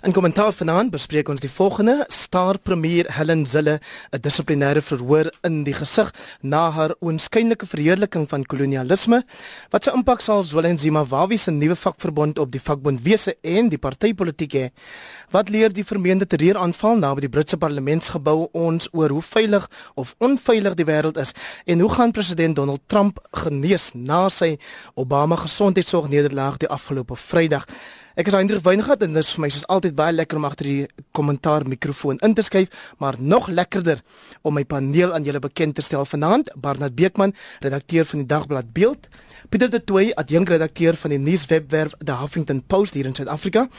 In kommentaar vanaand bespreek ons die volgende: Star premier Helen Zille, 'n dissiplinêre verhoor in die gesig na haar oënskynlike verheerliking van kolonialisme. Wat se impak sal Zwelenzima Wawi se nuwe vakverbond op die vakbondwese en die partytetiek hê? Wat leer die vermeende terreuraanval naby die Britse parlementsgebou ons oor hoe veilig of onveilig die wêreld is en hoe gaan president Donald Trump genees na sy Obama gesondheidsorg nederlaag die afgelope Vrydag? Ek is Hendrik Weingart en dit is vir my soos altyd baie lekker om agter die kommentaar mikrofoon in te skuif, maar nog lekkerder om my paneel aan julle bekend te stel vanaand. Barnard Beekman, redakteur van die dagblad Beeld, Pieter de Tooy, adjunkredakteur van die nuuswebwerf The Huffington Post hier in Suid-Afrika.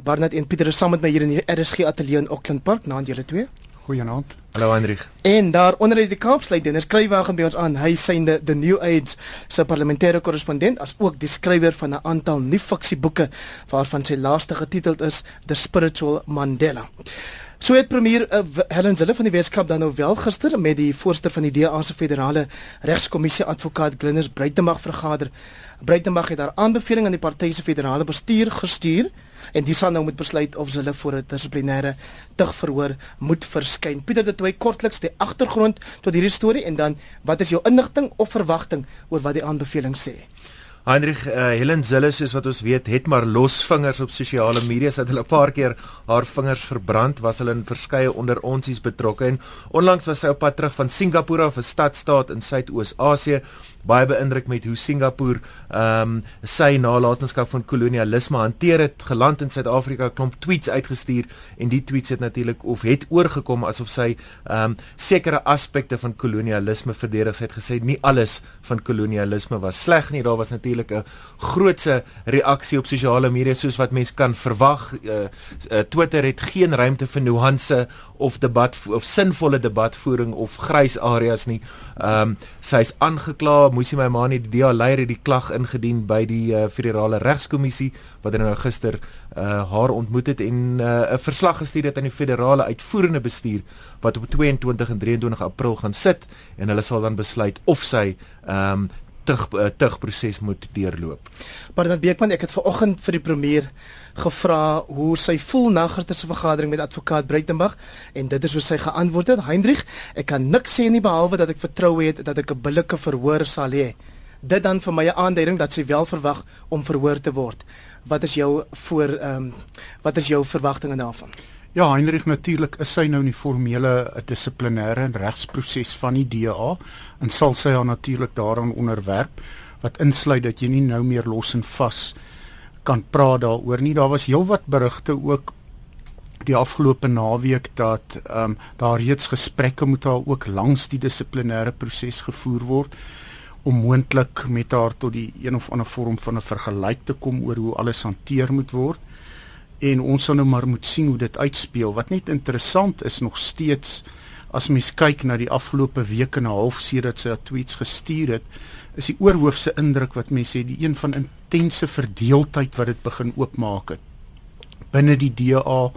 Barnard en Pieter is saam met my hier in die RSG ateljee in Auckland Park, naand julle twee. Goeienaand. Hallo Hendrik. En daar onder die Kaapsluit en skrywer by ons aan. Hy sien die The New Age se parlementêre korrespondent as ook die skrywer van 'n aantal nuwe fiksieboeke waarvan sy laaste getiteld is The Spiritual Mandela. So het premier uh, Helen Zille van die Weskaap dan nou wel gister met die voorsteur van die DA se federale regskommissie advokaat Glynis Breitenberg vergader. Breitenberg het haar aanbeveling aan die party se federale bestuur gestuur en dis nou moet besluit of hulle voor 'n dissiplinêre tugverhoor moet verskyn. Pieter het twee kortliks die agtergrond tot hierdie storie en dan wat is jou inligting of verwagting oor wat die aanbeveling sê? Heinrich uh, Helen Zille soos wat ons weet het maar los vingers op sosiale media het hulle 'n paar keer haar vingers verbrand was hulle in verskeie onder onsies betrokke en onlangs was sy op pad terug van Singapore af 'n stadstaat in Suidoos-Asië baie beïndruk met hoe Singapore ehm um, sy nalatenskap van kolonialisme hanteer het geland in Suid-Afrika klomp tweets uitgestuur en die tweets het natuurlik of het oorgekom asof sy ehm um, sekere aspekte van kolonialisme verdedig. Het gesê nie alles van kolonialisme was sleg nie. Daar was natuurlik 'n grootse reaksie op sosiale media soos wat mense kan verwag. Uh, uh, Twitter het geen ruimte vir nuance of debat of sinvolle debatvoering of grys areas nie. Ehm um, sy's aangekla Musi Maimane die DA leier het die klag ingedien by die uh, federale regskommissie wat nou gister uh, haar ontmoet het en eh, 'n uh, verslag gestuur het aan die federale uitvoerende bestuur wat op 22 en 23 April gaan sit en hulle sal dan besluit of sy ehm um, tug uh, tug proses moet deurloop. Maar dan Beekman, ek het vanoggend vir die premier gevra hoe sy voel na gister se vergadering met advokaat Breitenberg en dit is hoe sy geantwoord het. Heinrich, ek kan niks sê nie behalwe dat ek vertrou het dat ek 'n billike verhoor sal hê. Dit dan vir my 'n aanduiding dat sy wel verwag om verhoor te word. Wat is jou voor ehm um, wat is jou verwagtinge daarvan? Ja, Heinrich natuurlik is sy nou in die formele dissiplinêre regsproses van die DA en sal sy haar natuurlik daaraan onderwerp wat insluit dat jy nie nou meer los en vas kan praat daaroor nie. Daar was heelwat berigte ook die afgelope naweek dat ehm um, daar reeds gesprekke met haar ook langs die dissiplinêre proses gevoer word om moontlik met haar tot die een of ander vorm van 'n vergelyk te kom oor hoe alles hanteer moet word. En ons sal nou maar moet sien hoe dit uitspeel. Wat net interessant is nog steeds as mens kyk na die afgelope week en 'n half sedert sy tweets gestuur het, is die oorhoofse indruk wat mense sê die een van intense verdeeldheid wat dit begin oopmaak het. Binne die DA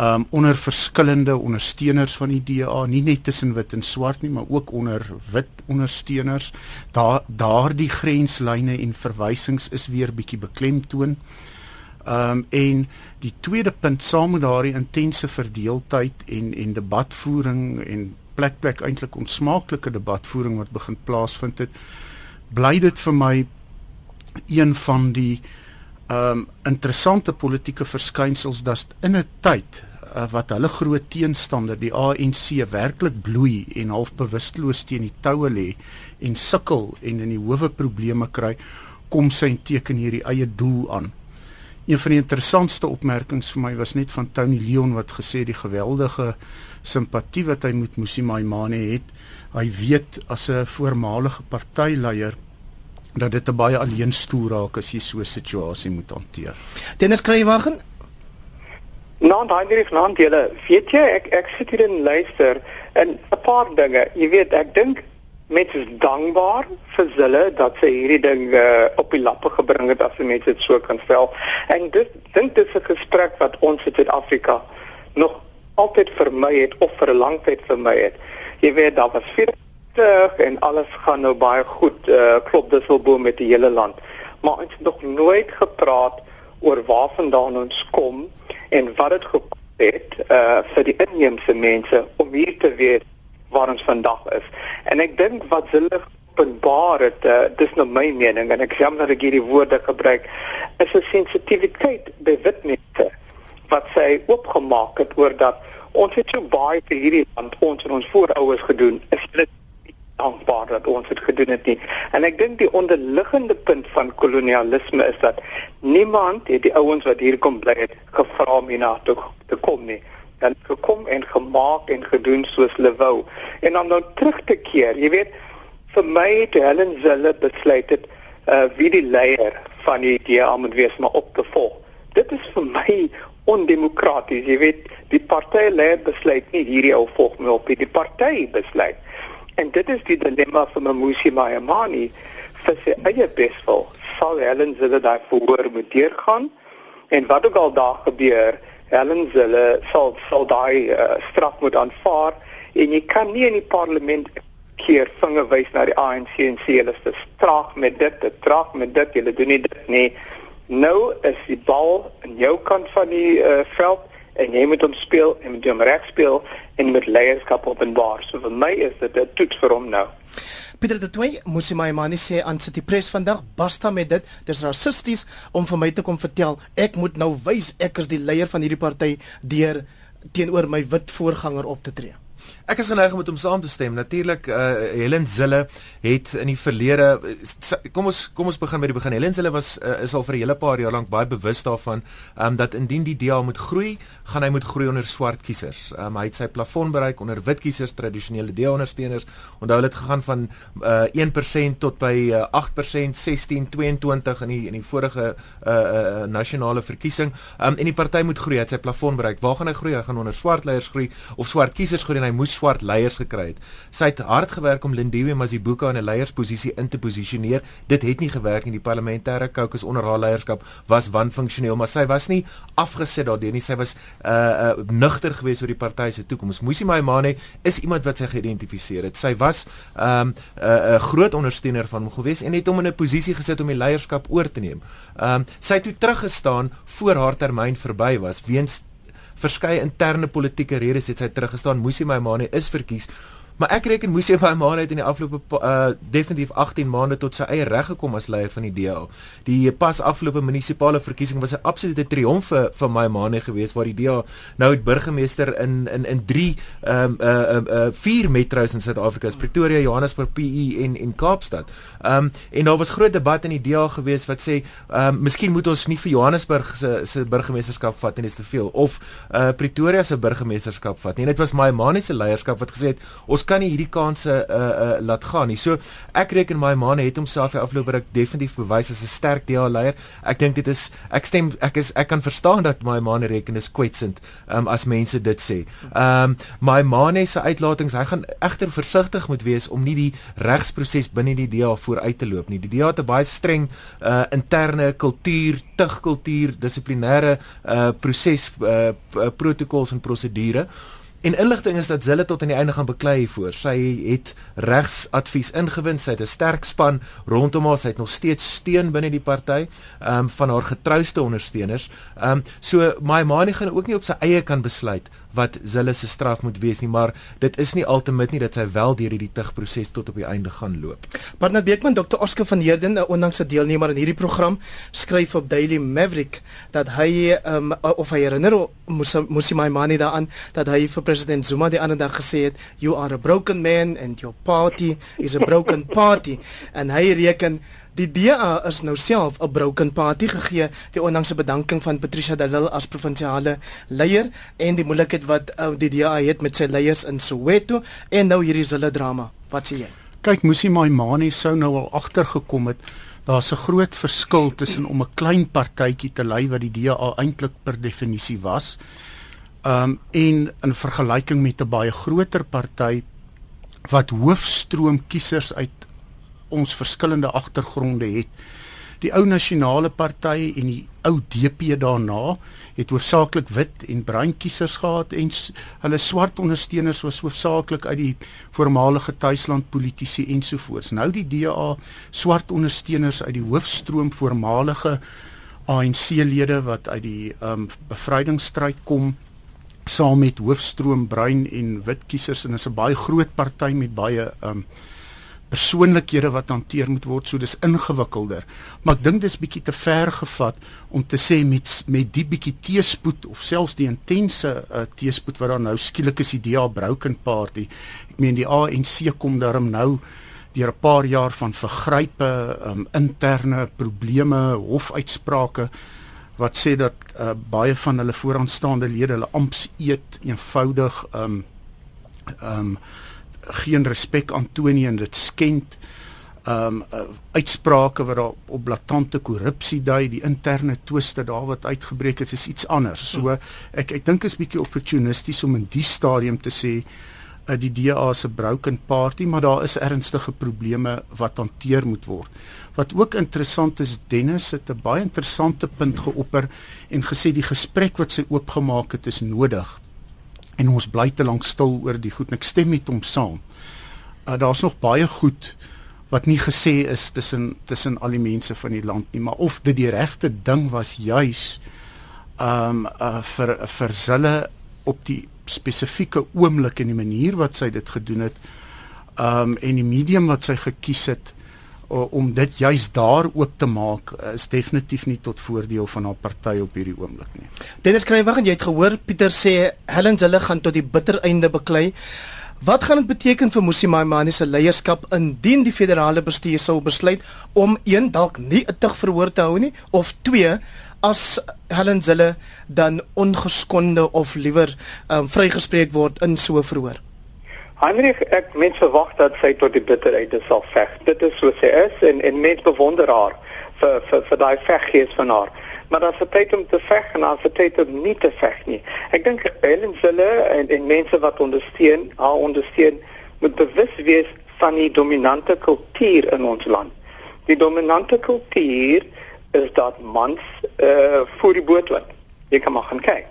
um onder verskillende ondersteuners van die DA nie net tussen wit en swart nie maar ook onder wit ondersteuners. Daar daardie grenslyne en verwysings is weer bietjie beklemtoon um en die tweede punt saam met daardie intense verdeeldheid en en debatvoering en plek plek eintlik onsmaaklike debatvoering wat begin plaasvind het bly dit vir my een van die ehm um, interessante politieke verskynsels dat in 'n tyd uh, wat hulle groot teenstander die ANC werklik bloei en half bewusteloos teen die toue lê en sukkel en in die howe probleme kry kom sy teken hierdie eie doel aan. Een van die interessantste opmerkings vir my was net van Tony Leon wat gesê die geweldige simpatie wat hy met Musi Maimane het. Hy weet as 'n voormalige partyleier dat dit 'n baie alleen stoel raak as jy so 'n situasie moet hanteer. Dennis Kruiwagen. Nou, daai hier is nou julle. Weet jy, ek ek sit hier en luister en 'n paar dinge. Jy weet, ek dink mense is dankbaar vir hulle dat sy hierdie ding uh, op die lappe gebring het as mense dit so kan stel. En dit dink dit is 'n gesprek wat ons in Suid-Afrika nog altyd vermy het of vir 'n lang tyd vermy het. Jy weet, daar was vir terug en alles gaan nou baie goed uh, klop disselboom met die hele land maar ons het nog nooit gepraat oor waar vandaan ons kom en wat dit gekos het uh vir die inheemse mense om hier te weet waar ons vandag is. En ek dink wat hulle openbaar het, uh, dis nou my mening en ek jammer dat ek hierdie woorde gebruik, is 'n sensitiwiteit by wit mense wat sy oopgemaak het oor dat ons het so baie vir hierdie land ons en ons voorouers gedoen. Is dit dankbaar dat ons dit gedoen het nie. En ek dink die onderliggende punt van kolonialisme is dat niemand het die ouens wat hier kom bly het gevra om hierna toe te kom nie. Dan gekom en gemaak en gedoen soos hulle wou. En om nou terug te keer, jy weet, vir my het Helen Zille besluit het uh wie die leier van die DA moet wees maar op te volg. Dit is vir my ondemokraties. Jy weet, die party leier besluit nie hierdie ou volg my op nie. Die party besluit. En dit is die dilemma van Mamusi Mayamani vir sy eie beswil. Sal Helen Zille daai verhoor moet deurgaan en wat ook al daar gebeur, Helen Zille sal sal daai uh, straf moet aanvaar en jy kan nie in die parlement keer vinger wys na die ANC en sê hulle is te traag met dit, te traag met dit, hulle doen nie dit nie. Nou is die bal aan jou kant van die uh, veld en jy moet hom speel en moet hom reg speel en met leierskap openbaar. So vir my is dit 'n toets vir hom nou. Pieter de Toey, my manie sê aan City Press vandag, basta met dit. Dis rassisties om vir my te kom vertel ek moet nou wys ek is die leier van hierdie party deur teenoor my wit voorganger op te tree. Ek is geneig om met hom saam te stem. Natuurlik uh Helen Zille het in die verlede kom ons kom ons begin by die begin. Helen Zille was uh, is al vir 'n hele paar jaar lank baie bewus daarvan um dat indien die DA moet groei, gaan hy moet groei onder swart kiesers. Um hy het sy plafon bereik onder wit kiesers, tradisionele DA ondersteuners. Onthou hulle het gegaan van uh 1% tot by uh, 8%, 16, 22 in die in die vorige uh uh nasionale verkiesing. Um en die party moet groei. Hy het sy plafon bereik. Waar gaan hy groei? Hy gaan onder swart leiers groei of swart kiesers groei en hy moet swart leiers gekry het. Sy het hard gewerk om Lindiwe Mazibuko in 'n leiersposisie in te posisioneer. Dit het nie gewerk nie. Die parlementêre caucus onder haar leierskap was wanfunksioneel, maar sy was nie afgesit daardeur nie. Sy was uh uh nugter geweest oor die party se toekoms. Musi Maimane is iemand wat sy geïdentifiseer het. Sy was 'n um, uh, uh, groot ondersteuner van hom geweest en het hom in 'n posisie gesit om die leierskap oor te neem. Um sy het toe teruggestaan voor haar termyn verby was weens verskeie interne politieke redes het sy teruggestaan. Musi Maimane is verkies Maar ek reken Musi Maimane het in die afgelope uh, definitief 18 maande tot sy eie reg gekom as leier van die DA. Die pas afgelope munisipale verkiesing was 'n absolute triomf vir, vir Maimane geweest waar die DA nou burgemeester in in in 3 ehm um, uh uh, uh vier metro's in Suid-Afrika, Pretoria, Johannesburg, PE en en Kaapstad. Ehm um, en daar was groot debat in die DA geweest wat sê ehm um, miskien moet ons nie vir Johannesburg se se burgemeesterskap vat nie, dis te veel of uh Pretoria se burgemeesterskap vat nie. En dit was Maimane se leierskap wat gesê het ons kan nie hierdie kanse uh uh laat gaan nie. So ek reken my man het homself die afgelope ruk definitief bewys as 'n sterk DA leier. Ek dink dit is ek stem ek is ek kan verstaan dat my man reken is kwetsend um, as mense dit sê. Um my man se uitlatings, hy gaan egter versigtig moet wees om nie die regsproses binne die DA vooruit te loop nie. Die DA het 'n baie streng uh interne kultuur, tugkultuur, dissiplinêre uh proses uh protokols en prosedure. En inligting is dat Zille tot aan die einde gaan beklei hiervoor. Sy het regsadvies ingewin, sy het 'n sterk span rondom haar, sy het nog steeds steun binne die party, ehm um, van haar getrouste ondersteuners. Ehm um, so my Mani gaan ook nie op sy eie kan besluit wat Zille se straf moet wees nie, maar dit is nie altemit nie dat sy wel deur hierdie tugproses tot op die einde gaan loop. Barnard Beekman, Dr. Oscar van Heerden, 'n onlangse deelnemer in hierdie program, skryf op Daily Maverick dat hy um, of hy herinner moes moes my money daaraan dat hy vir president Zuma die ander dag gesê het you are a broken man and your party is a broken party en hy reken Die DA is nou self 'n broken party gegee die onlangse bedanking van Patricia de Lille as provinsiale leier en die moeilikheid wat uh, die DA het met sy leiers in Soweto en nou hierdie zille drama. Wat sê jy? Kyk, Musi Maimane sou nou al agtergekom het. Daar's 'n groot verskil tussen om 'n klein partytjie te lei wat die DA eintlik per definisie was. Um en in vergelyking met 'n baie groter party wat hoofstroom kiesers uit ons verskillende agtergronde het. Die ou nasionale party en die ou DP daarna het hoofsaaklik wit en bruin kiesers gehad en hulle swart ondersteuners was hoofsaaklik uit die voormalige tuisland politici ensovoorts. Nou die DA swart ondersteuners uit die hoofstroom voormalige ANC-lede wat uit die um, bevrydingsstryd kom saam met hoofstroom bruin en wit kiesers en is 'n baie groot party met baie um, persoonlikhede wat hanteer moet word so dis ingewikkelder. Maar ek dink dis bietjie te ver gevat om te sê met met die bietjie teespoed of selfs die intense uh, teespoed wat daar nou skielik is die DA broken party. Ek meen die ANC kom daarom nou deur 'n paar jaar van vergrype um, interne probleme hofuitsprake wat sê dat uh, baie van hulle vooraanstaande lede hulle amps eet eenvoudig um um geen respek aan Tony en dit skend um uh, uitsprake wat daar op blaatante korrupsie dui die interne twiste daar wat uitgebreek het is iets anders. So ek ek dink is bietjie opportunisties om in die stadium te sê uh, die DA se broken party, maar daar is ernstige probleme wat hanteer moet word. Wat ook interessant is, Dennis het 'n baie interessante punt geopper en gesê die gesprek wat sy oopgemaak het is nodig en ons bly te lank stil oor die goed en ek stem met hom saam. Uh, Daar's nog baie goed wat nie gesê is tussen tussen al die mense van die land nie, maar of dit die regte ding was juis um uh, vir vir hulle op die spesifieke oomblik en die manier wat sy dit gedoen het um en die medium wat sy gekies het om dit juis daar oop te maak is definitief nie tot voordeel van haar party op hierdie oomblik nie. Dennis Kreywagen, jy het gehoor Pieter sê Helen hulle gaan tot die bitter einde beklei. Wat gaan dit beteken vir Musi Maimane se leierskap indien die federale bestuur sou besluit om een dalk nie 'n tug verhoor te hou nie of twee as Helen hulle dan ongeskonde of liewer um, vrygespreek word in so 'n verhoor? Heinrich, ek mens verwag dat sy tot die bitterheid sal veg. Dit is so sy is en en mens bewonder haar vir vir vir daai veggees van haar. Maar as dit tyd om te veg en as dit tyd om nie te veg nie. Ek dink Helen Zille en en mense wat ondersteun, haar ondersteun moet bewus wees van die dominante kultuur in ons land. Die dominante kultuur is dat mans eh uh, voor die boot loop. Jy kan maar gaan kyk.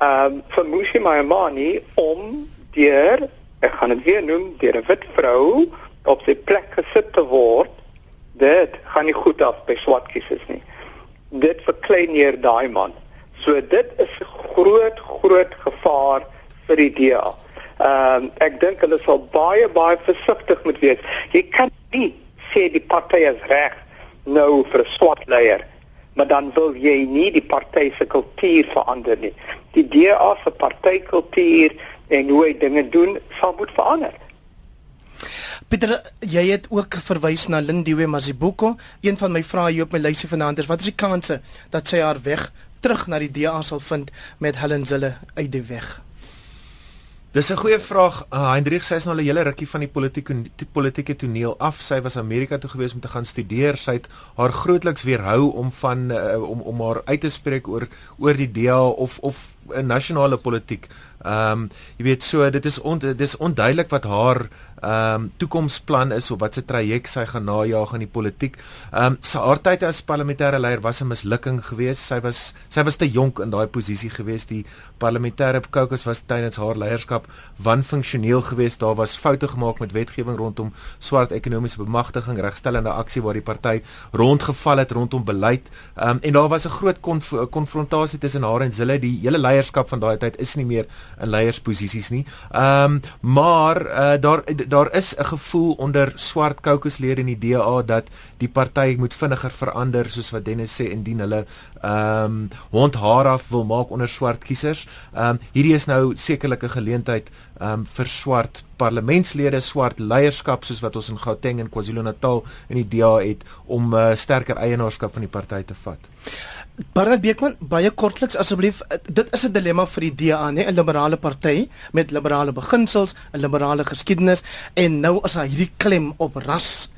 Ehm um, vir Musi Maimani om deur ek gaan dit weer noem deur 'n wit vrou op sy plek gesit te word. Dit gaan nie goed af by swart kiesers nie. Dit verklein hier daai man. So dit is groot groot gevaar vir die DA ehm um, ek dink hulle sal baie baie versigtig moet wees. Jy kan nie sê die party is reg nou vir 'n swart leier maar dan wil jy nie die party se kultuur verander nie. Die DA se partykultuur en hoe hy dinge doen sal moet verander. Pieter, jy het ook verwys na Lindiwe Mazibuko. Een van my vrae hier op my lysie vanaand is wat is die kanse dat sy haar weg terug na die DA sal vind met Helen Zille uit die weg? Dis 'n goeie vraag. Uh, Hendrik sê sy is nou al 'n hele rukkie van die politieke politieke toneel af. Sy was Amerika toe gewees om te gaan studeer. Sy het haar grootliks weerhou om van uh, om om haar uit te spreek oor oor die DA of of 'n nasionale politiek. Ehm um, jy weet so dit is on, dit is onduidelik wat haar ehm um, toekomsplan is of wat se traject sy gaan najag in die politiek. Ehm um, sy haar tyd as parlementêre leier was 'n mislukking geweest. Sy was sy was te jonk in daai posisie geweest. Die parlementêre caucus was tydens haar leierskap wanfunksioneel geweest. Daar was foute gemaak met wetgewing rondom swart ekonomiese bemagtiging, regstellende aksie waar die party rondgeval het rondom beleid. Ehm um, en daar was 'n groot konf konfrontasie tussen haar en Zille. Die hele leierskap van daai tyd is nie meer in leiersposisies nie. Ehm um, maar uh, daar daar is 'n gevoel onder swart caucuslede in die DA dat die party moet vinniger verander soos wat Dennis sê indien hulle ehm um, hond haar af wil maak onder swart kiesers. Ehm um, hierdie is nou sekerlik 'n geleentheid ehm um, vir swart parlementslede, swart leierskap soos wat ons in Gauteng en KwaZulu-Natal in die DA het om uh, sterker eienaarskap van die party te vat. Bernard Beekman, baie kortliks asseblief, dit is 'n dilemma vir die DA, nê, 'n liberale party met liberale beginsels, 'n liberale geskiedenis en nou as hy hierdie klem op ras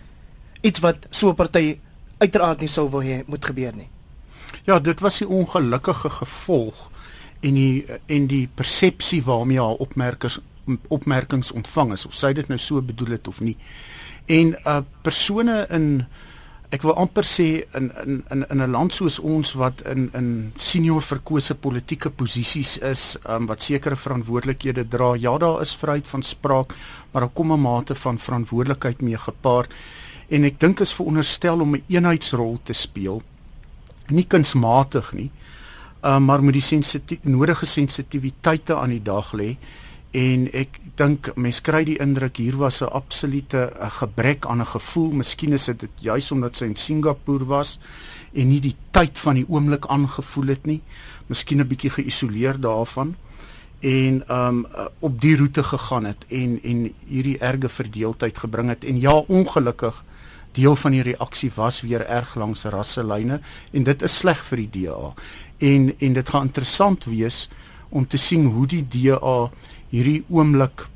iets wat so 'n party uiteraard nie sou wou hê moet gebeur nie. Ja, dit was die ongelukkige gevolg en die en die persepsie waarmee haar opmerkers opmerkings ontvang is of sy dit nou so bedoel het of nie. En uh persone in ek wil amper sê in in in in 'n land soos ons wat in in senior verkose politieke posisies is, um, wat sekere verantwoordelikhede dra. Ja, daar is vryheid van spraak, maar daar kom 'n mate van verantwoordelikheid mee gepaard. En ek dink is veronderstel om 'n eenheidsrol te speel nie kunsmatig nie. Uh, maar met die sensitief nodige sensitiwiteite aan die dag lê en ek dink mense kry die indruk hier was 'n absolute a gebrek aan 'n gevoel. Miskien is dit juis omdat sy in Singapore was en nie die tyd van die oomblik aangevoel het nie. Miskien 'n bietjie geïsoleer daarvan en um op die roete gegaan het en en hierdie erge verdeeldheid gebring het en ja ongelukkig deel van die reaksie was weer erg langs rasselyne en dit is sleg vir die DA en en dit gaan interessant wees om te sien hoe die DA hierdie oomblik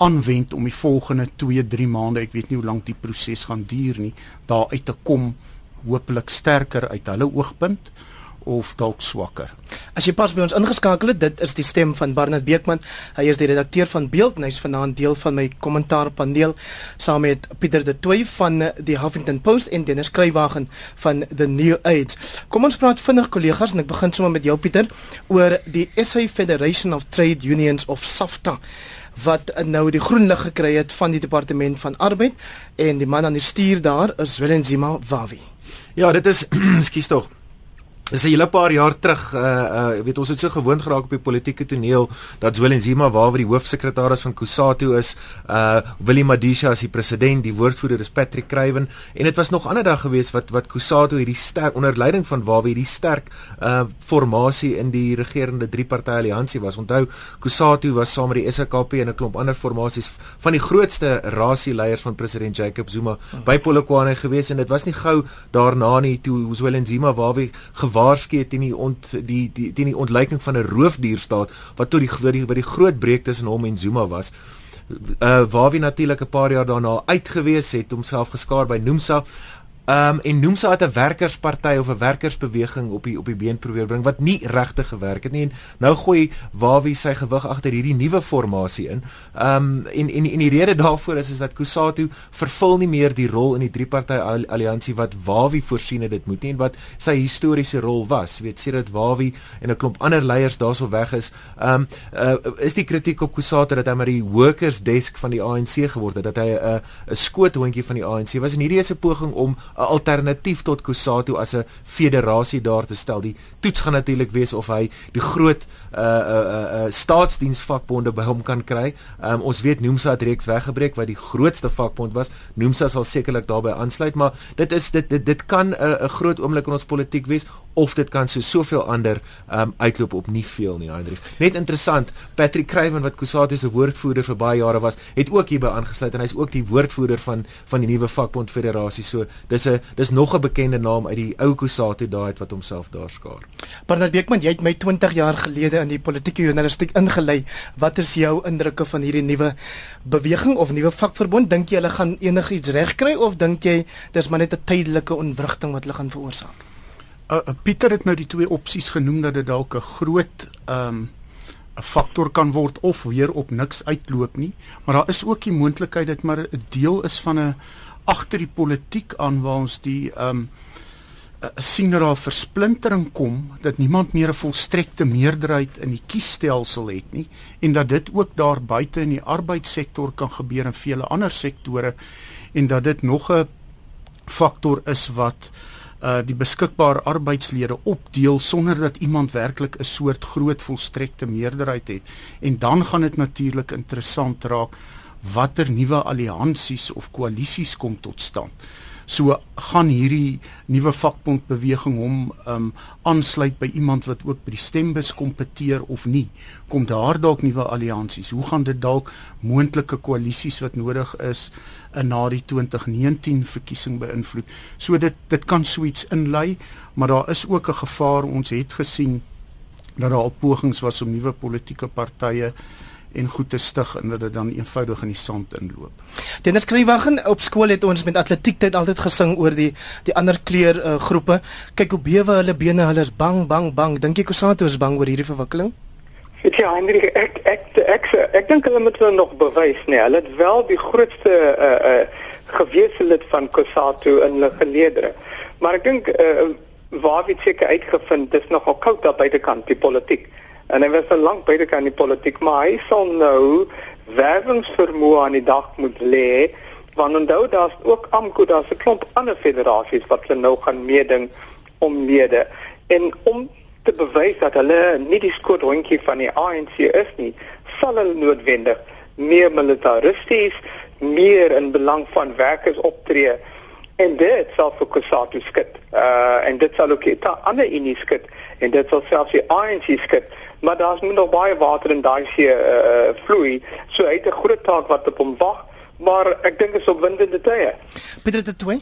aanwend om die volgende 2, 3 maande, ek weet nie hoe lank die proses gaan duur nie, daar uit te kom hopelik sterker uit hulle oogpunt of dalk swakker. As jy pas by ons ingeskakel het, dit is die stem van Barnard Beekman. Hy is die redakteur van Beeld en hy's vanaand deel van my kommentaarpaneel saam met Pieter de Tooy van die Huffington Post en Dennis Kruiwagen van The New Age. Kom ons praat vinnig kollegas en ek begin sommer met jou Pieter oor die SA Federation of Trade Unions of SAFTA wat nou die groen lig gekry het van die departement van arbeid en die man aan die stuur daar is Willenzima Wawi. Ja, dit is skus tog. Dis 'n hele paar jaar terug, uh uh weet ons het so gewoond geraak op die politieke toneel dat Zwelin Zima waar die hoofsekretaris van Kusatu is, uh Willie Madisha as die president, die woordvoerder is Patrick Kruiven en dit was nog ander dag gewees wat wat Kusatu hierdie sterk onder leiding van waar hierdie sterk uh formasie in die regerende drie-party alliansie was. Onthou Kusatu was saam met die SKP en 'n klomp ander formasies van die grootste rasieleiers van president Jacob Zuma by Polokwane gewees en dit was nie gou daarna nie toe Zwelin Zima waar gewaarsku teen die ont die die teen die ontluiking van 'n roofdierstaat wat tot die wat die, die groot breek tussen hom en Zuma was. Uh waar wie natuurlik 'n paar jaar daarna uitgewees het homself geskaar by Nomsa. Ehm um, en noem sy het 'n werkersparty of 'n werkersbeweging op die op die been probeer bring wat nie regtig gewerk het nie. En nou gooi Wawie sy gewig agter hierdie nuwe formasie in. Ehm um, en en en die rede daarvoor is is dat Kusatu vervul nie meer die rol in die drie-party alliansie wat Wawie voorsien het dit moet nie en wat sy historiese rol was. Jy weet sê dat Wawie en 'n klomp ander leiers daarso weg is. Ehm um, uh, is die kritiek op Kusatu dat hy maar die workers desk van die ANC geword het, dat hy 'n uh, 'n skoothondjie van die ANC was en hierdie is 'n poging om 'n alternatief tot Kusatu as 'n federasie daar te stel. Die toets gaan natuurlik wees of hy die groot uh uh uh staatsdiensvakbonde by hom kan kry. Um, ons weet Nomsa het reeks weggebreek wat die grootste vakbond was. Nomsa sal sekerlik daarbey aansluit, maar dit is dit dit, dit kan 'n uh, groot oomblik in ons politiek wees of dit kan so soveel ander um uitloop op nie veel nie, Hendrik. Net interessant, Patrick Kruiven wat Kusatu se woordvoerder vir baie jare was, het ook hierby aangesluit en hy's ook die woordvoerder van van die nuwe vakbond federasie. So dis 'n dis nog 'n bekende naam uit die ou Kusatu daai wat homself daar skaar. Bernard Beekman, jy het my 20 jaar gelede in die politieke journalistiek ingelei. Wat is jou indrukke van hierdie nuwe beweging of nuwe vakverbond? Dink jy hulle gaan enigiets regkry of dink jy dis maar net 'n tydelike onwrigting wat hulle gaan veroorsaak? Uh, uh, Pieter het nou die twee opsies genoem dat dit dalk 'n groot ehm um, 'n faktor kan word of weer op niks uitloop nie, maar daar is ook die moontlikheid dat maar 'n deel is van 'n agter die politiek aan waar ons die ehm um, sien dat daar versplintering kom dat niemand meer 'n volstrekte meerderheid in die kiesstelsel het nie en dat dit ook daar buite in die arbeidssektor kan gebeur en vele ander sektore en dat dit nog 'n faktor is wat uh die beskikbare arbeidslede opdeel sonder dat iemand werklik 'n soort groot volstrekte meerderheid het. En dan gaan dit natuurlik interessant raak watter nuwe alliansies of koalisies kom tot stand. So gaan hierdie nuwe vakbond beweging hom um aansluit by iemand wat ook by die stembus kompeteer of nie? Kom daar dalk nuwe alliansies? Hoe gaan dit dalk moontlike koalisies wat nodig is in na die 2019 verkiesing beïnvloed? So dit dit kan suits inlei, maar daar is ook 'n gevaar ons het gesien dat daar pogings was om nuwe politieke partye en goed te stig en dat dit dan eenvoudig in die sand inloop. Dennis Kruiwagen op skool het ons met atletiek tyd altyd gesing oor die die ander kleur uh, groepe. Kyk hoe bewe hulle bene, hulle is bang, bang, bang. Dink jy Kosato is bang oor hierdie verwikkeling? Ja, Hendrik, ek ek ek ek, ek dink hulle moet hulle nog bewys, nee. Hulle het wel die grootste uh uh gewese lid van Kosato in hulle geleedere. Maar ek dink uh waar wie seker uitgevind dis nogal koud daar buitekant die politiek en hy was al lank by die kan die politiek maar hy sal nou werwingsvermoë aan die dag moet lê want onthou daar's ook AMKU daar's 'n klomp ander federasies wat hulle nou gaan meeding om lede en om te bewys dat hulle nie die skoothondjie van die ANC is nie, sal hulle noodwendig meer militaristies, meer in belang van werkers optree en dit sal vir Kusatu skit. Uh en dit sal ook ta ander unie skit en dit sal selfs die ANC skit. Maar daar's nog baie water in daai see uh vloei. So hy het 'n groot taak wat op hom wag, maar ek dink dit is opwindende tye. Pieter de Toey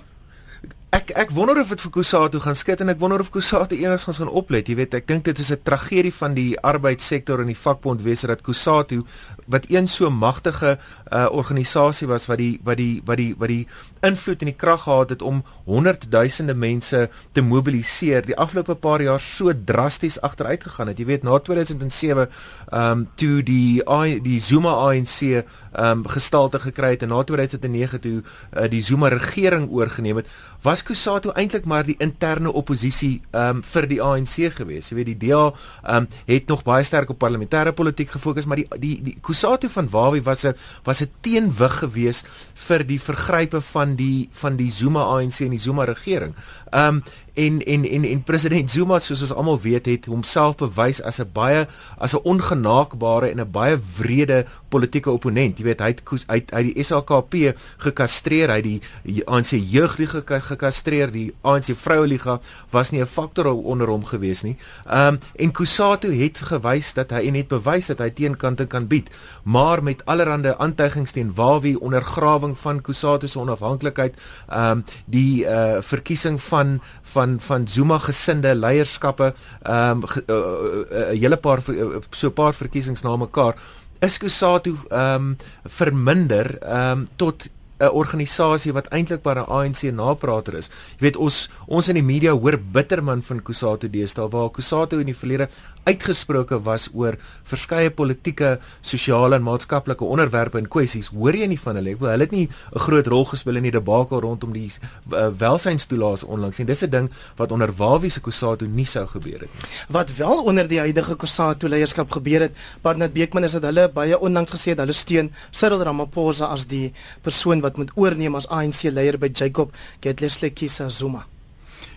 Ek ek wonder of dit vir Kusatu gaan skit en ek wonder of Kusatu enigsins gaan oplet. Jy weet, ek dink dit is 'n tragedie van die arbeidssektor en die vakbond wese dat Kusatu wat een so magtige uh, organisasie was wat die wat die wat die wat die invloed en die krag gehad het om honderdduisende mense te mobiliseer. Die afgelope paar jaar so drasties agteruit gegaan het. Jy weet na 2007 ehm um, toe die die Zuma ANC ehm um, gestalte gekry het en na 2009 toe uh, die Zuma regering oorgeneem het was Kusatu eintlik maar die interne oppositie ehm um, vir die ANC gewees. Jy weet die DA ehm um, het nog baie sterk op parlementêre politiek gefokus maar die die die Kusatu van Wawi was 'n was 'n teenwig gewees vir die vergrype van die van die Zuma ANC en die Zuma regering. Ehm um, en en en en president Zuma soos ons almal weet het homself bewys as 'n baie as 'n ongenaakbare en 'n baie wrede politieke opponent. Jy weet hy het hy het die SAKP gekastreer, hy die ANC jeugliga gekastreer, die ANC vroueliga was nie 'n faktor onder hom gewees nie. Ehm um, en Kusatu het gewys dat hy en het bewys dat hy teenkante kan bied, maar met allerlei aantuigings teen Wawie ondergrawing van Kusatu se onafhanklikheid, ehm um, die uh verkiesing van van van Zuma gesinde leierskappe ehm um, 'n uh, uh, uh, hele paar uh, so 'n paar verkiesings na mekaar is Kusatu ehm um, verminder ehm um, tot 'n organisasie wat eintlik maar 'n ANC naprater is. Jy weet ons ons in die media hoor bitterman van Kusatu deesdae waar Kusatu in die verlede uitgesproke was oor verskeie politieke, sosiale en maatskaplike onderwerpe en kwessies. Hoor jy nie van hulle? Ek wil hulle het nie 'n groot rol gespeel in die debakel rondom die uh, welsynstoelaas onlangs nie. Dis 'n ding wat onder Wawie se Kusatu nie sou gebeur het nie. Wat wel onder die huidige Kusatu leierskap gebeur het, Barnard Beekman is dat hulle baie onlangs gesê het hulle steun Cyril Ramaphosa as die persoon wat moet oorneem as ANC leier by Jacob Gedleslekisa Zuma.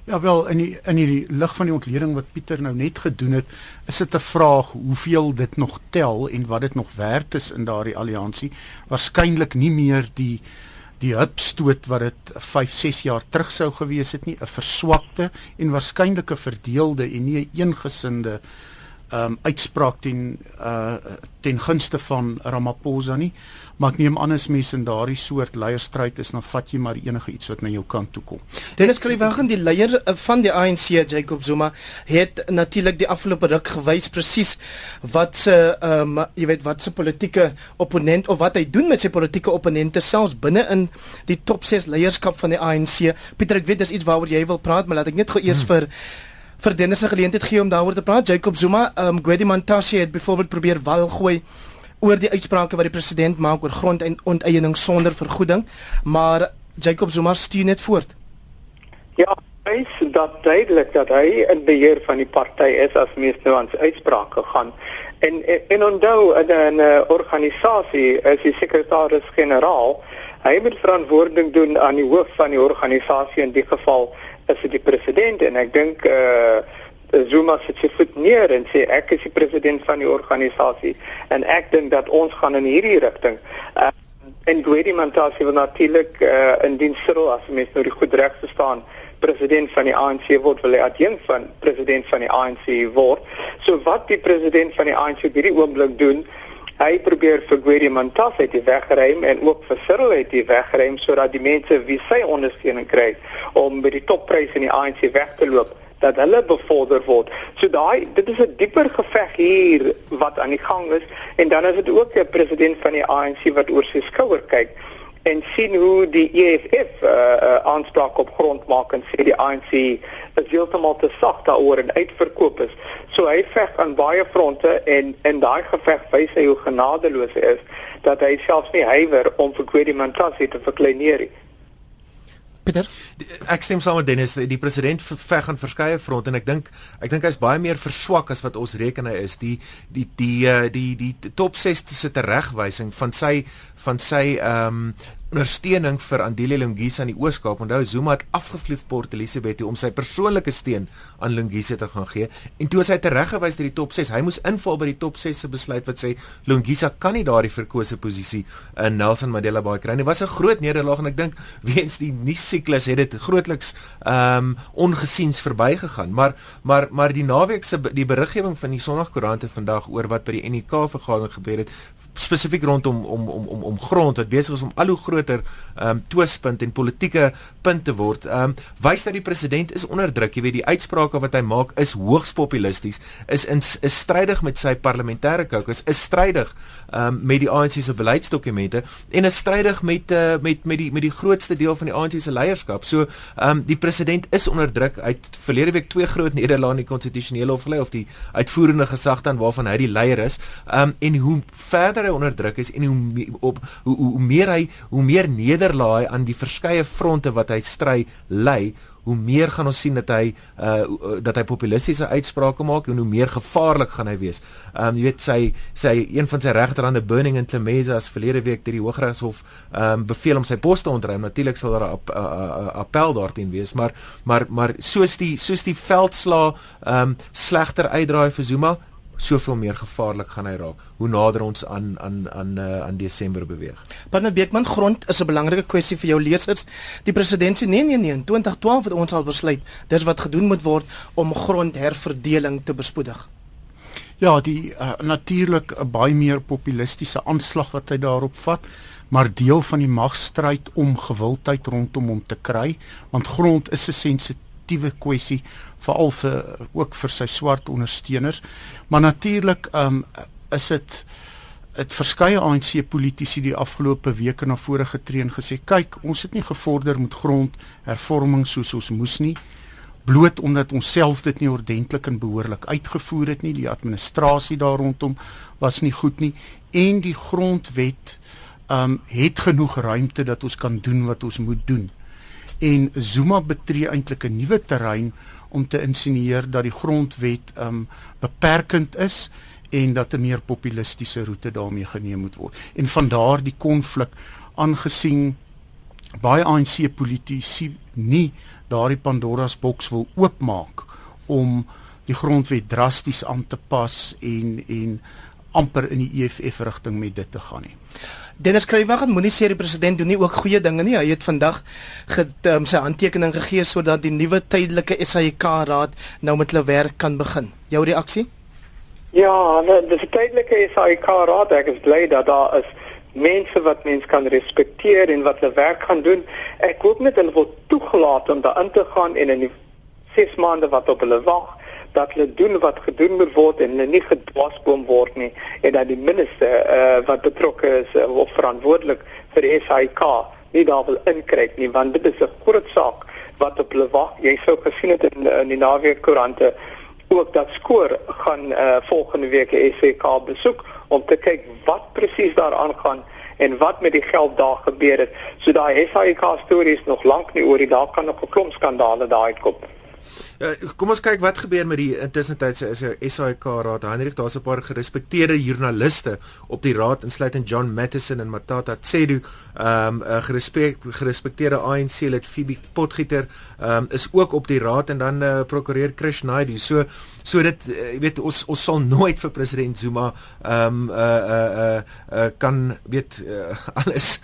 Ja wel in die in die lig van die ontleding wat Pieter nou net gedoen het, is dit 'n vraag hoeveel dit nog tel en wat dit nog werd is in daardie alliansie. Waarskynlik nie meer die die hupstoot wat dit 5, 6 jaar terug sou gewees het nie, 'n verswakte en waarskynlik 'n verdeelde en nie 'n eengesinde ehm um, uitspraak ten uh ten gunste van Ramaphosa nie maar ek neem aan as mense in daardie soort leierstryd is dan vat jy maar enige iets wat na jou kant toe kom. Dennis Kriwagen die leier eh, van die ANC Jacob Zuma het natuurlik die afgelope ruk gewys presies wat se ehm um, jy weet wat se politieke opponent of wat hy doen met sy politieke opponente selfs binne in die top 6 leierskap van die ANC. Pieter ek weet dis iets waaroor jy wil praat maar laat ek net gou eers hmm. vir vir Dennis se geleentheid gee om daaroor te praat. Jacob Zuma, ehm um, Gwedi Mantashe het byvoorbeeld probeer wal gooi oor die uitsprake wat die president maak oor grondeiening sonder vergoeding, maar Jacob Zuma stuur net voort. Ja, hy sê dat duidelik dat hy in beheer van die party is as mens nou aan sy uitsprake gaan. En en onthou in 'n organisasie is die sekretaris-generaal, hy moet verantwoording doen aan die hoof van die organisasie in die geval dit die president en ek dink eh uh, Zuma sit sy voet neer en sê ek is die president van die organisasie en ek dink dat ons gaan in hierdie rigting. Uh, en Gwedi Mantashe wil natuurlik uh, in diens Cyril as mens nou die goed reg verstaan president van die ANC word wil hy adjunkt van president van die ANC word. So wat die president van die ANC hierdie oomblik doen Hy probeer vir Gwedi Mantashe te wegruim en ook vir Cyril uit die wegruim sodat die mense wie sy ondersteuning kry om by die toppryse in die ANC weg te loop dat hulle bevorder word. So daai dit is 'n dieper geveg hier wat aan die gang is en dan is dit ook 'n president van die ANC wat oor sy skouer kyk en sien hoe die EFF uh, uh, aanspraak op grond maak en sê die ANC is heeltemal te sag daaroor en uitverkoop is. So hy veg aan baie fronte en in daai geveg wys hy hoe genadeloos hy is dat hy selfs nie huiwer om vir Kwedi Mantashe te verkleineer nie. Pieter, ek stem saam met Dennis, die president veg aan verskeie fronte en ek dink ek dink hy's baie meer verswak as wat ons reken hy is. Die die die die die, die top 6 se regwysing van sy van sy ehm um, ondersteuning vir Andile Lungisa in die Oos-Kaap. Onthou Zuma het afgevlieg Port Elizabeth toe om sy persoonlike steun aan Lungisa te gaan gee. En toe hy tereggewys deur die top 6, hy moes inval by die top 6 se besluit wat sê Lungisa kan nie daardie verkose posisie in Nelson Mandela Bay kry nie. Was 'n groot nederlaag en ek dink weens die nuussiklus het dit grootliks ehm um, ongesiens verbygegaan. Maar maar maar die naweek se die beriggewing van die Sondagkoerante vandag oor wat by die NK vergadering gebeur het spesifiek rondom om om om om grond wat besig is om al hoe groter ehm um, twispunt en politieke punt te word. Ehm um, wys dat die president is onder druk. Jy weet die uitsprake wat hy maak is hoogs populisties, is in is strydig met sy parlementêre kokes, is strydig ehm um, met die ANC se beleidsdokumente en is strydig met uh, met met die met die grootste deel van die ANC se leierskap. So ehm um, die president is onder druk. Hy het verlede week twee groot nederlae in die konstitusionele hof gelei of die uitvoerende gesag dan waarvan hy die leier is. Ehm um, en hoe verder verder hy onder druk is en hoe op hoe, hoe, hoe meer hy hoe meer nederlaai aan die verskeie fronte wat hy stry lê hoe meer gaan ons sien dat hy uh dat hy populistiese uitsprake maak en hoe meer gevaarlik gaan hy wees. Um jy weet sy sy een van sy regterhande Burning in Tlemesa as verlede week deur die Hooggeregshof um beveel om sy pos te ontruim. Natuurlik sal daar 'n ap, appel daarteen wees, maar maar maar soos die soos die veldslaa um slegter uitdraai vir Zuma, soveel meer gevaarlik gaan hy raak hoe nader ons aan aan aan uh, aan Desember beweeg. Barnard Beekman grond is 'n belangrike kwessie vir jou lesers. Die president sê nee nee nee, in 2012 het ons al besluit dis wat gedoen moet word om grondherverdeling te bespoedig. Ja, die uh, natuurlik 'n baie meer populistiese aanslag wat hy daarop vat, maar deel van die magstryd om gewildheid rondom hom te kry, want grond is 'n sensitiewe sensitiewe kwessie veral vir ook vir sy swart ondersteuners. Maar natuurlik um is dit het verskeie ANC politici die afgelope weke na vore getree en gesê kyk ons het nie gevorder met grondhervorming soos ons moes nie bloot omdat ons self dit nie ordentlik en behoorlik uitgevoer het nie die administrasie daar rondom was nie goed nie en die grondwet um het genoeg ruimte dat ons kan doen wat ons moet doen en Zuma betree eintlik 'n nuwe terrein om te insinieer dat die grondwet um beperkend is en dat 'n meer populistiese roete daarmee geneem moet word. En van daar die konflik aangesien baie ANC politici nie daardie Pandora's boks wil oopmaak om die grondwet drasties aan te pas en en amper in die EFF rigting met dit te gaan nie. Dennis Kruiwagen moenie sê die president doen nie ook goeie dinge nie. Hy het vandag ge, um, sy handtekening gegee sodat die nuwe tydelike SAIK raad nou met hulle werk kan begin. Jou reaksie? Ja, die, die tydelike SAIK raad, ek is bly dat daar is mense wat mens kan respekteer en wat hulle werk gaan doen. Ek hoop net hulle word toegelaat om daarin te gaan en in die 6 maande wat op hulle wag dat hulle doen wat gedoen moet word en hulle nie gedwasboom word nie en dat die minister uh, wat betrokke is uh, of verantwoordelik vir die SAIK nie daar wil inkryp nie want dit is 'n groot saak wat op hulle wag. Jy sou gesien het in, in die naweek koerante ook dat skoor gaan uh, volgende week die SAIK besoek om te kyk wat presies daar aangaan en wat met die geld daar gebeur het. So daai SAIK stories nog lank nie oor daar kan nog 'n klomp skandale daar uitkom. Ja, kom ons kyk wat gebeur met die intussentydse is 'n SAIK raad. Hendrik, daar's 'n paar gerespekteerde joernaliste op die raad insluitend John Mattison en Matata Tsedu, ehm um, 'n gerespek, gerespekteerde ANC lid Phoebe Potgieter, ehm um, is ook op die raad en dan uh, prokureur Krish Naidu. So so dit uh, weet ons ons sal nooit vir president Zuma ehm um, uh uh uh, uh kan weet uh, alles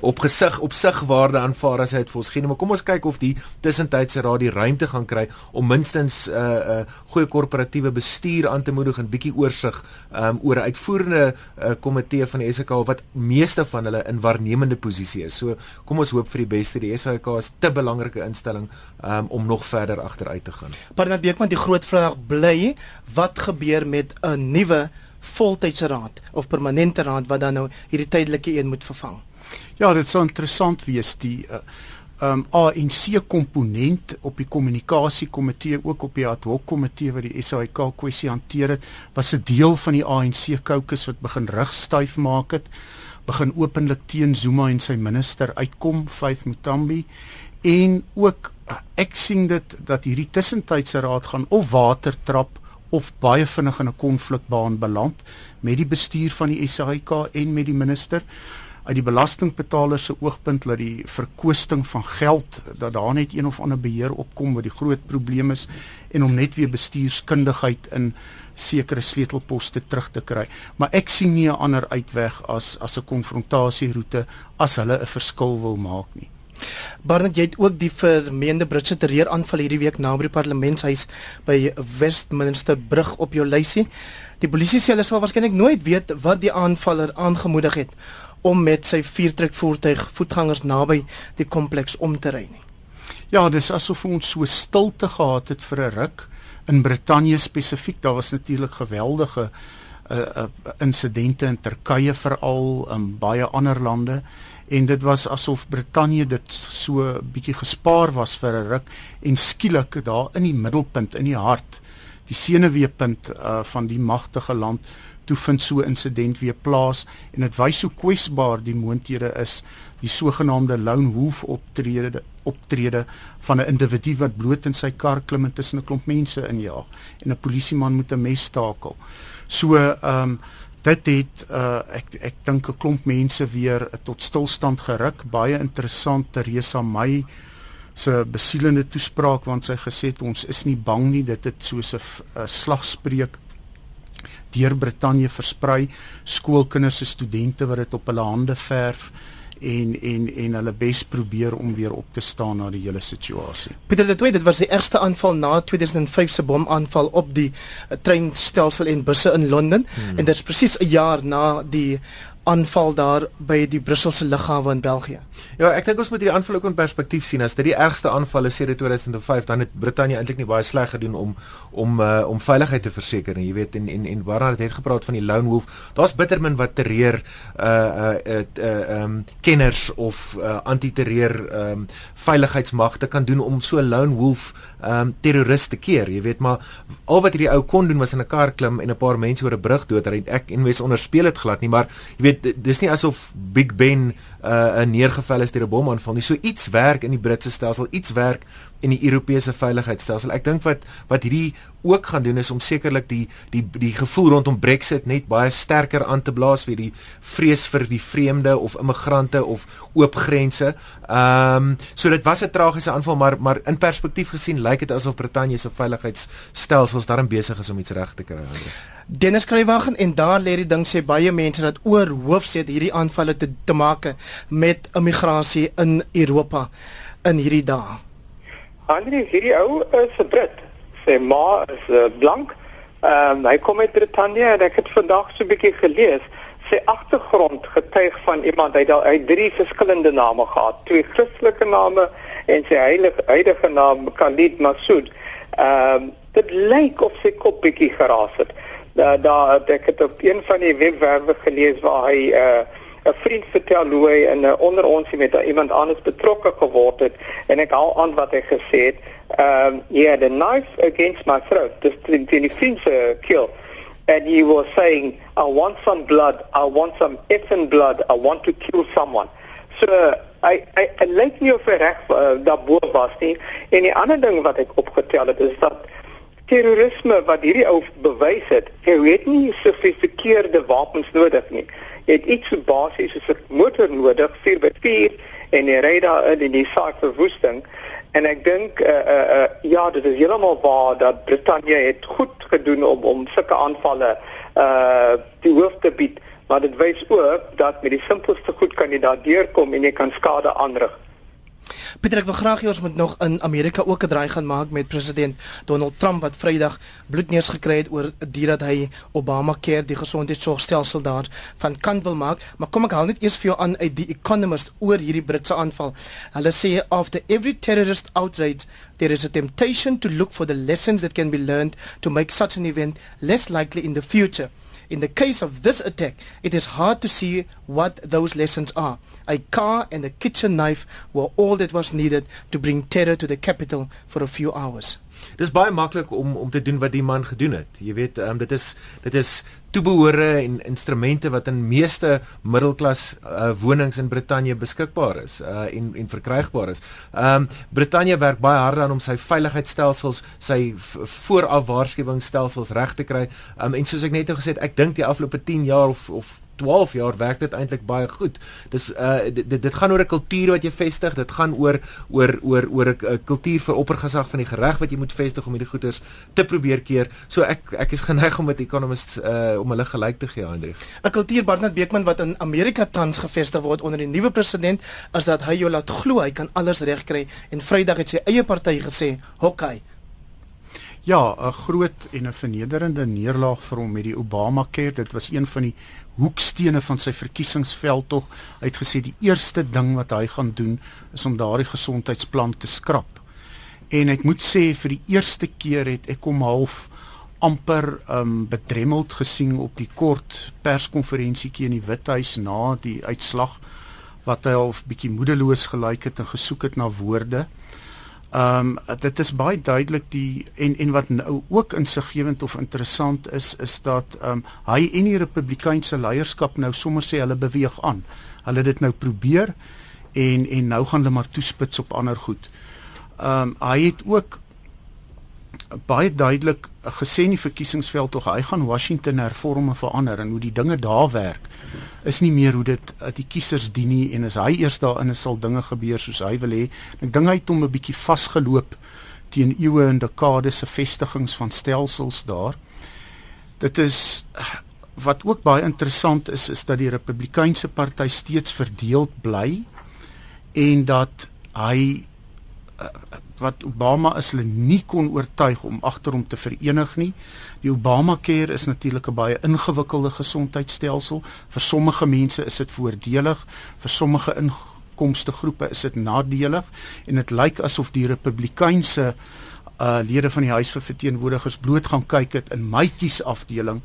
op gesig op sigwaarde aanvaar as hy dit vir ons gee. Maar kom ons kyk of die tussentydse raad die ruimte gaan kry om minstens 'n uh, uh, goeie korporatiewe bestuur aan te moedig en bietjie oorsig um, oor 'n uitvoerende uh, komitee van die SAK wat meeste van hulle in waarnemende posisie is. So kom ons hoop vir die beste. Die SAK is te belangrike instelling um, om nog verder agteruit te gaan. Barnard Beekman, die groot vraag bly, wat gebeur met 'n nuwe voltydse raad of permanente raad wat dan nou hierdie tydelike een moet vervang? Ja, dit sou interessant wees die uh, um ANC komponent op die kommunikasie komitee ook op die ad hoc komitee wat die SAIK kwessie hanteer het was 'n deel van die ANC caucus wat begin rugstyf maak het begin openlik teen Zuma en sy minister uitkom Faith Mutambi en ook ek sien dit dat hierdie tussentydse raad gaan of water trap of baie vinnig in 'n konflikbaan beland met die bestuur van die SAIK en met die minister uit die belastingbetaler se oogpunt dat die verkwisting van geld dat daar net een of ander beheer opkom wat die groot probleem is en om net weer bestuurskundigheid in sekere sleutelposte terug te kry. Maar ek sien nie 'n ander uitweg as as 'n konfrontasieroete as hulle 'n verskil wil maak nie. Barnard, jy het ook die vermeende Britse terreuraanval hierdie week naby die parlementshuis by Westminster brug op jou lysie. Die polisie sê hulle sal waarskynlik nooit weet wat die aanvaller aangemoedig het om met sy vuurtrekvoertuig voetgangers naby die kompleks om te ry nie. Ja, dis asof ons so stilte gehad het vir 'n ruk in Brittanje spesifiek. Daar was natuurlik geweldige uh, uh, insidente in Turkye veral in baie ander lande en dit was asof Brittanje dit so bietjie gespaar was vir 'n ruk en skielik daar in die middelpunt in die hart die senuweepunt uh, van die magtige land toe vind so 'n insident weer plaas en dit wys hoe kwesbaar die moonthede is die sogenaamde lone wolf optrede optrede van 'n individu wat bloot in sy kar klim en tussen 'n klomp mense injaag en 'n polisieman moet 'n mes stakel. So ehm um, dit het uh, ek ek dink 'n klomp mense weer tot stilstand geruk. Baie interessant Teresa May se besielende toespraak want sy gesê het ons is nie bang nie. Dit het soos 'n slagspreuk deur Brittanje versprei skoolkinders en studente wat dit op hulle hande verf en en en hulle bes probeer om weer op te staan na die hele situasie. Pieter de Toey, dit was die eerste aanval na 2005 se bomaanval op die uh, treinstelsel en busse in Londen hmm. en dit is presies 'n jaar na die aanval daar by die Brusselse lughawe in België. Ja, ek dink ons moet hierdie aanval ook in perspektief sien. As dit die ergste aanval is sedert 2005, dan het Brittanje eintlik nie baie sleg gedoen om om uh, om veiligheid te verseker nie. Jy weet en en en waarna dit het gepraat van die lone wolf. Daar's bittermin wat terreur uh uh uh ehm um, kenners of uh, anti-terreur ehm um, veiligheidsmagte kan doen om so 'n lone wolf um, terroriste keer. Jy weet maar al wat hierdie ou kon doen was in 'n kar klim en 'n paar mense oor 'n brug doodry. Ek en mense onderspeel dit glad nie, maar jy weet dis nie asof Big Ben uh, neergeval is deur 'n bomaanval nie. So iets werk in die Britse stelsel, iets werk in die Europese veiligheidsstelsel. Ek dink wat wat hierdie ook gaan doen is om sekerlik die die die gevoel rondom Brexit net baie sterker aan te blaas vir die vrees vir die vreemde of immigrante of oop grense. Ehm um, so dit was 'n tragiese aanval maar maar in perspektief gesien lyk dit asof Brittanje se veiligheidsstelsels daarin besig is om iets reg te kry. Dennis Kruiwagen en daar lê die ding sê baie mense dat oor hoofset hierdie aanvalle te te maak met immigrasie in Europa in hierdie dae. Andrie, hierdie ou is 'n Brit. Sy ma is uh, blank. Ehm um, hy kom uit Brittanje en ek het vandag so 'n bietjie gelees. Sy agtergrond getuig van iemand hy het hy drie verskillende name gehad, twee Christelike name en sy heilige huidige naam Khalid Masood. Ehm um, dit lyk of sy kop bietjie geraas het. Daar daar ek het op een van die webwerwe gelees waar hy 'n uh, 'n vriend vertel hoe hy in 'n onder ons met iemand anders betrokke geword het en ek haal aan wat hy gesê het. Um he had a knife against my throat. This in the friend's uh, kill. And he was saying, I want some blood. I want some effing blood. I want to kill someone. So I I I like nie of hy reg uh, daarbo was nie. En die ander ding wat ek opgetel het is dat terrorisme wat hierdie ou bewys het, hy het nie sofistikeerde wapens nodig nie het iets basies soos 'n motor nodig 4x4 en jy ry daar in die saak verwoesting. En ek dink uh, uh, uh, ja dit is heeltemal waar dat Brittanje het goed gedoen om om sulke aanvalle uh die hoof te bied. Maar dit wys ook dat met die simpelste goed kan jy daar deurkom en jy kan skade aanrig Pieter, ek wil graag hê ons moet nog in Amerika ook 'n draai gaan maak met president Donald Trump wat Vrydag bloedneus gekry het oor die dat hy Obamacare, die gesondheidsorgstelsel daar van kant wil maak. Maar kom ek haal net eers vir jou aan uit die Economist oor hierdie Britse aanval. Hulle sê after every terrorist outrage there is a temptation to look for the lessons that can be learned to make such an event less likely in the future. In the case of this attack, it is hard to see what those lessons are. A car and a kitchen knife were all that was needed to bring terror to the capital for a few hours. Dis baie maklik om om te doen wat die man gedoen het. Jy weet, um, dit is dit is toebehore en instrumente wat in meeste middelklas uh, wonings in Brittanje beskikbaar is uh, en en verkrygbaar is. Ehm um, Brittanje werk baie hard aan om sy veiligheidsstelsels, sy vooraf waarskuwingsstelsels reg te kry. Um, en soos ek net nou gesê het, ek dink die afgelope 10 jaar of of 12 jaar werk dit eintlik baie goed. Dis uh dit dit gaan oor 'n kultuur wat jy vestig, dit gaan oor oor oor oor 'n kultuur vir oppergesag van die gereg wat jy moet vestig om hierdie goeters te probeer keer. So ek ek is geneig om met economists uh om hulle gelyk te gee, Hendrik. 'n Kultuur Barnard Beekman wat in Amerika tans gevestig word onder die nuwe president is dat hy jou laat glo hy kan alles regkry en Vrydag het sy eie party gesê, "Hokai, Ja, 'n groot en 'n vernederende neerlaag vir hom met die Obamacare. Dit was een van die hoekstene van sy verkiesingsveldtog. Hy het gesê die eerste ding wat hy gaan doen is om daardie gesondheidsplan te skrap. En ek moet sê vir die eerste keer het ek hom half amper um bedremmeld gesien op die kort perskonferensietjie in die Withuis na die uitslag wat hy half bietjie moedeloos gelyk het en gesoek het na woorde. Ehm um, dit is baie duidelik die en en wat nou ook insiggewend of interessant is is dat ehm um, hy en die Republikeinse leierskap nou sommer sê hulle beweeg aan. Hulle dit nou probeer en en nou gaan hulle maar toespits op ander goed. Ehm um, hy het ook baie duidelik gesê in die verkiesingsveld tog hy gaan Washington hervorme verander en hoe die dinge daar werk is nie meer hoe dit uh, die kiesers dien nie en as hy eers daarin is sal dinge gebeur soos hy wil hê. Ek dink hy het hom 'n bietjie vasgeloop teen eeue en dekades se vestigings van stelsels daar. Dit is wat ook baie interessant is is dat die Republikeinse party steeds verdeeld bly en dat hy uh, wat Obama is hulle nie kon oortuig om agter hom te verenig nie. Die Obamacare is natuurlik 'n baie ingewikkelde gesondheidstelsel. Vir sommige mense is dit voordelig, vir sommige inkomste groepe is dit nadelig en dit lyk asof die Republikeinse uh lede van die Huis van Verteenwoordigers bloot gaan kyk het in my kies afdeling.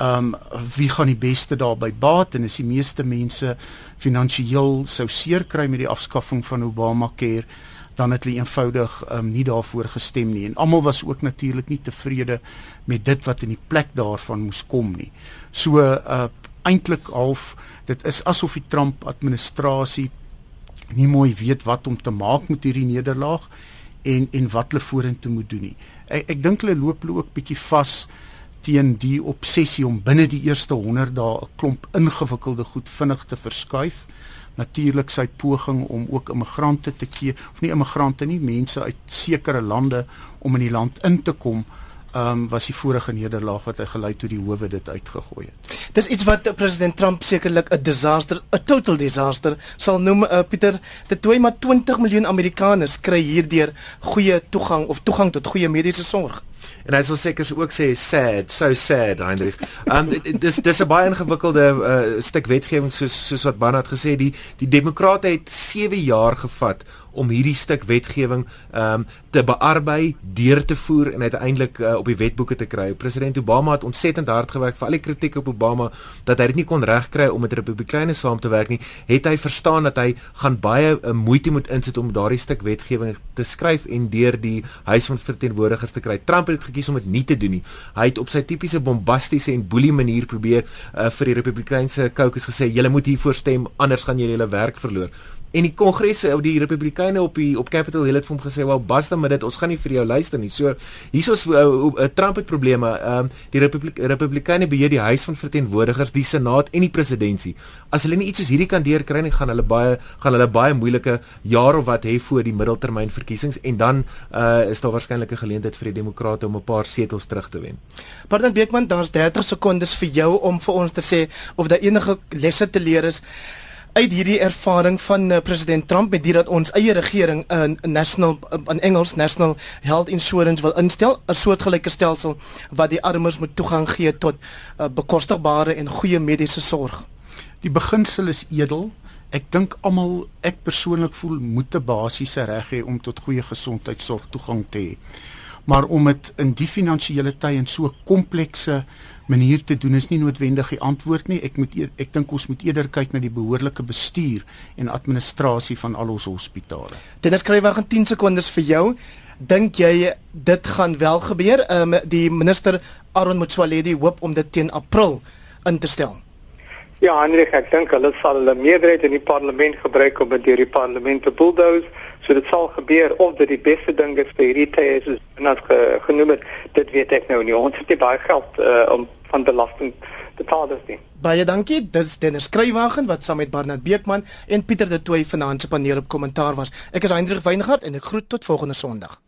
Um wie gaan die beste daarby baat en is die meeste mense finansiëel sou seer kry met die afskaffing van Obamacare? Dan het hulle eenvoudig um, nie daarvoor gestem nie en almal was ook natuurlik nie tevrede met dit wat in die plek daarvan moes kom nie. So uh eintlik half dit is asof die Trump administrasie nie mooi weet wat om te maak met hierdie nederlaag en en wat hulle vorentoe moet doen nie. Ek ek dink hulle loop hulle ook bietjie vas teen die obsessie om binne die eerste 100 dae 'n klomp ingewikkelde goed vinnig te verskuif natuurlik sy poging om ook immigrante te keer of nie immigrante nie mense uit sekere lande om in die land in te kom um, was die vorige nederlaag wat hy gelei toe die howe dit uitgegooi het. Dis iets wat president Trump sekerlik 'n disaster, 'n total disaster sal noem. Uh, Pieter, dit toe maar 20 miljoen Amerikaners kry hierdeur goeie toegang of toegang tot goeie mediese sorg en hy sal seker ook sê sad so sad Heinrich. Um dis dis 'n baie ingewikkelde uh, stuk wetgewing soos soos wat Barnard gesê die die demokrate het 7 jaar gevat om hierdie stuk wetgewing ehm um, te bearbei, deur te voer en uiteindelik uh, op die wetboeke te kry. President Obama het ontsettend hard gewerk vir al die kritiek op Obama dat hy dit nie kon regkry om met Republikeine saam te werk nie. Het hy verstaan dat hy gaan baie uh, moeite moet insit om daardie stuk wetgewing te skryf en deur die huis van verteenwoordigers te kry. Trump het gekies om dit nie te doen nie. Hy het op sy tipiese bombastiese en boelie manier probeer uh, vir die Republikeinse caucus gesê: "Julle moet hiervoor stem, anders gaan julle julle werk verloor." En die kongresse of die republikeine op die op Capitol Hill het vir hom gesê wel basta met dit ons gaan nie vir jou luister nie. So hiersoos uh, uh, Trump het probleme. Ehm uh, die republik, republikeine beheer die huis van verteenwoordigers, die senaat en die presidentskap. As hulle nie iets soos hierdie kan deurkry nie, gaan hulle baie gaan hulle baie moeilike jaar of wat hê voor die middeltermyn verkiesings en dan uh, is daar waarskynlik 'n geleentheid vir die demokrate om 'n paar setels terug te wen. Pardon Beekman, daar's 30 sekondes vir jou om vir ons te sê of daar enige lesse te leer is uit hierdie ervaring van uh, president Trump met dit dat ons eie regering 'n uh, national uh, in Engels national health insurance wil instel 'n soortgelyke stelsel wat die armes moet toegang gee tot uh, bekostigbare en goeie mediese sorg. Die beginsel is edel. Ek dink almal ek persoonlik voel moet 'n basiese reg hê om tot goeie gesondheidsorg toegang te hê. Maar om dit in die finansiële tye in so komplekse manier te doen is nie noodwendig die antwoord nie. Ek moet e-, ek dink ons moet eerder kyk na die behoorlike bestuur en administrasie van al ons hospitale. Dit skryf wag in 10 sekondes vir jou. Dink jy dit gaan wel gebeur? Ehm um, die minister Aaron Motsoaledi hoop om dit teen April in te stel. Ja, Hendrik, ek dink hulle sal hulle meerderheid in die parlement gebruik om dit deur die parlement te bulldoze. So dit sal gebeur of dit die beste ding is vir hierdie tye is en as ge, genoem het, dit weet ek nou nie. Ons het nie baie geld uh, om van belasting betaalers nie. Baie dankie. Dis Dennis Skrywagen wat saam met Barnard Beekman en Pieter de Tooy vanaand se paneel op kommentaar was. Ek is Hendrik Weingart en ek groet tot volgende Sondag.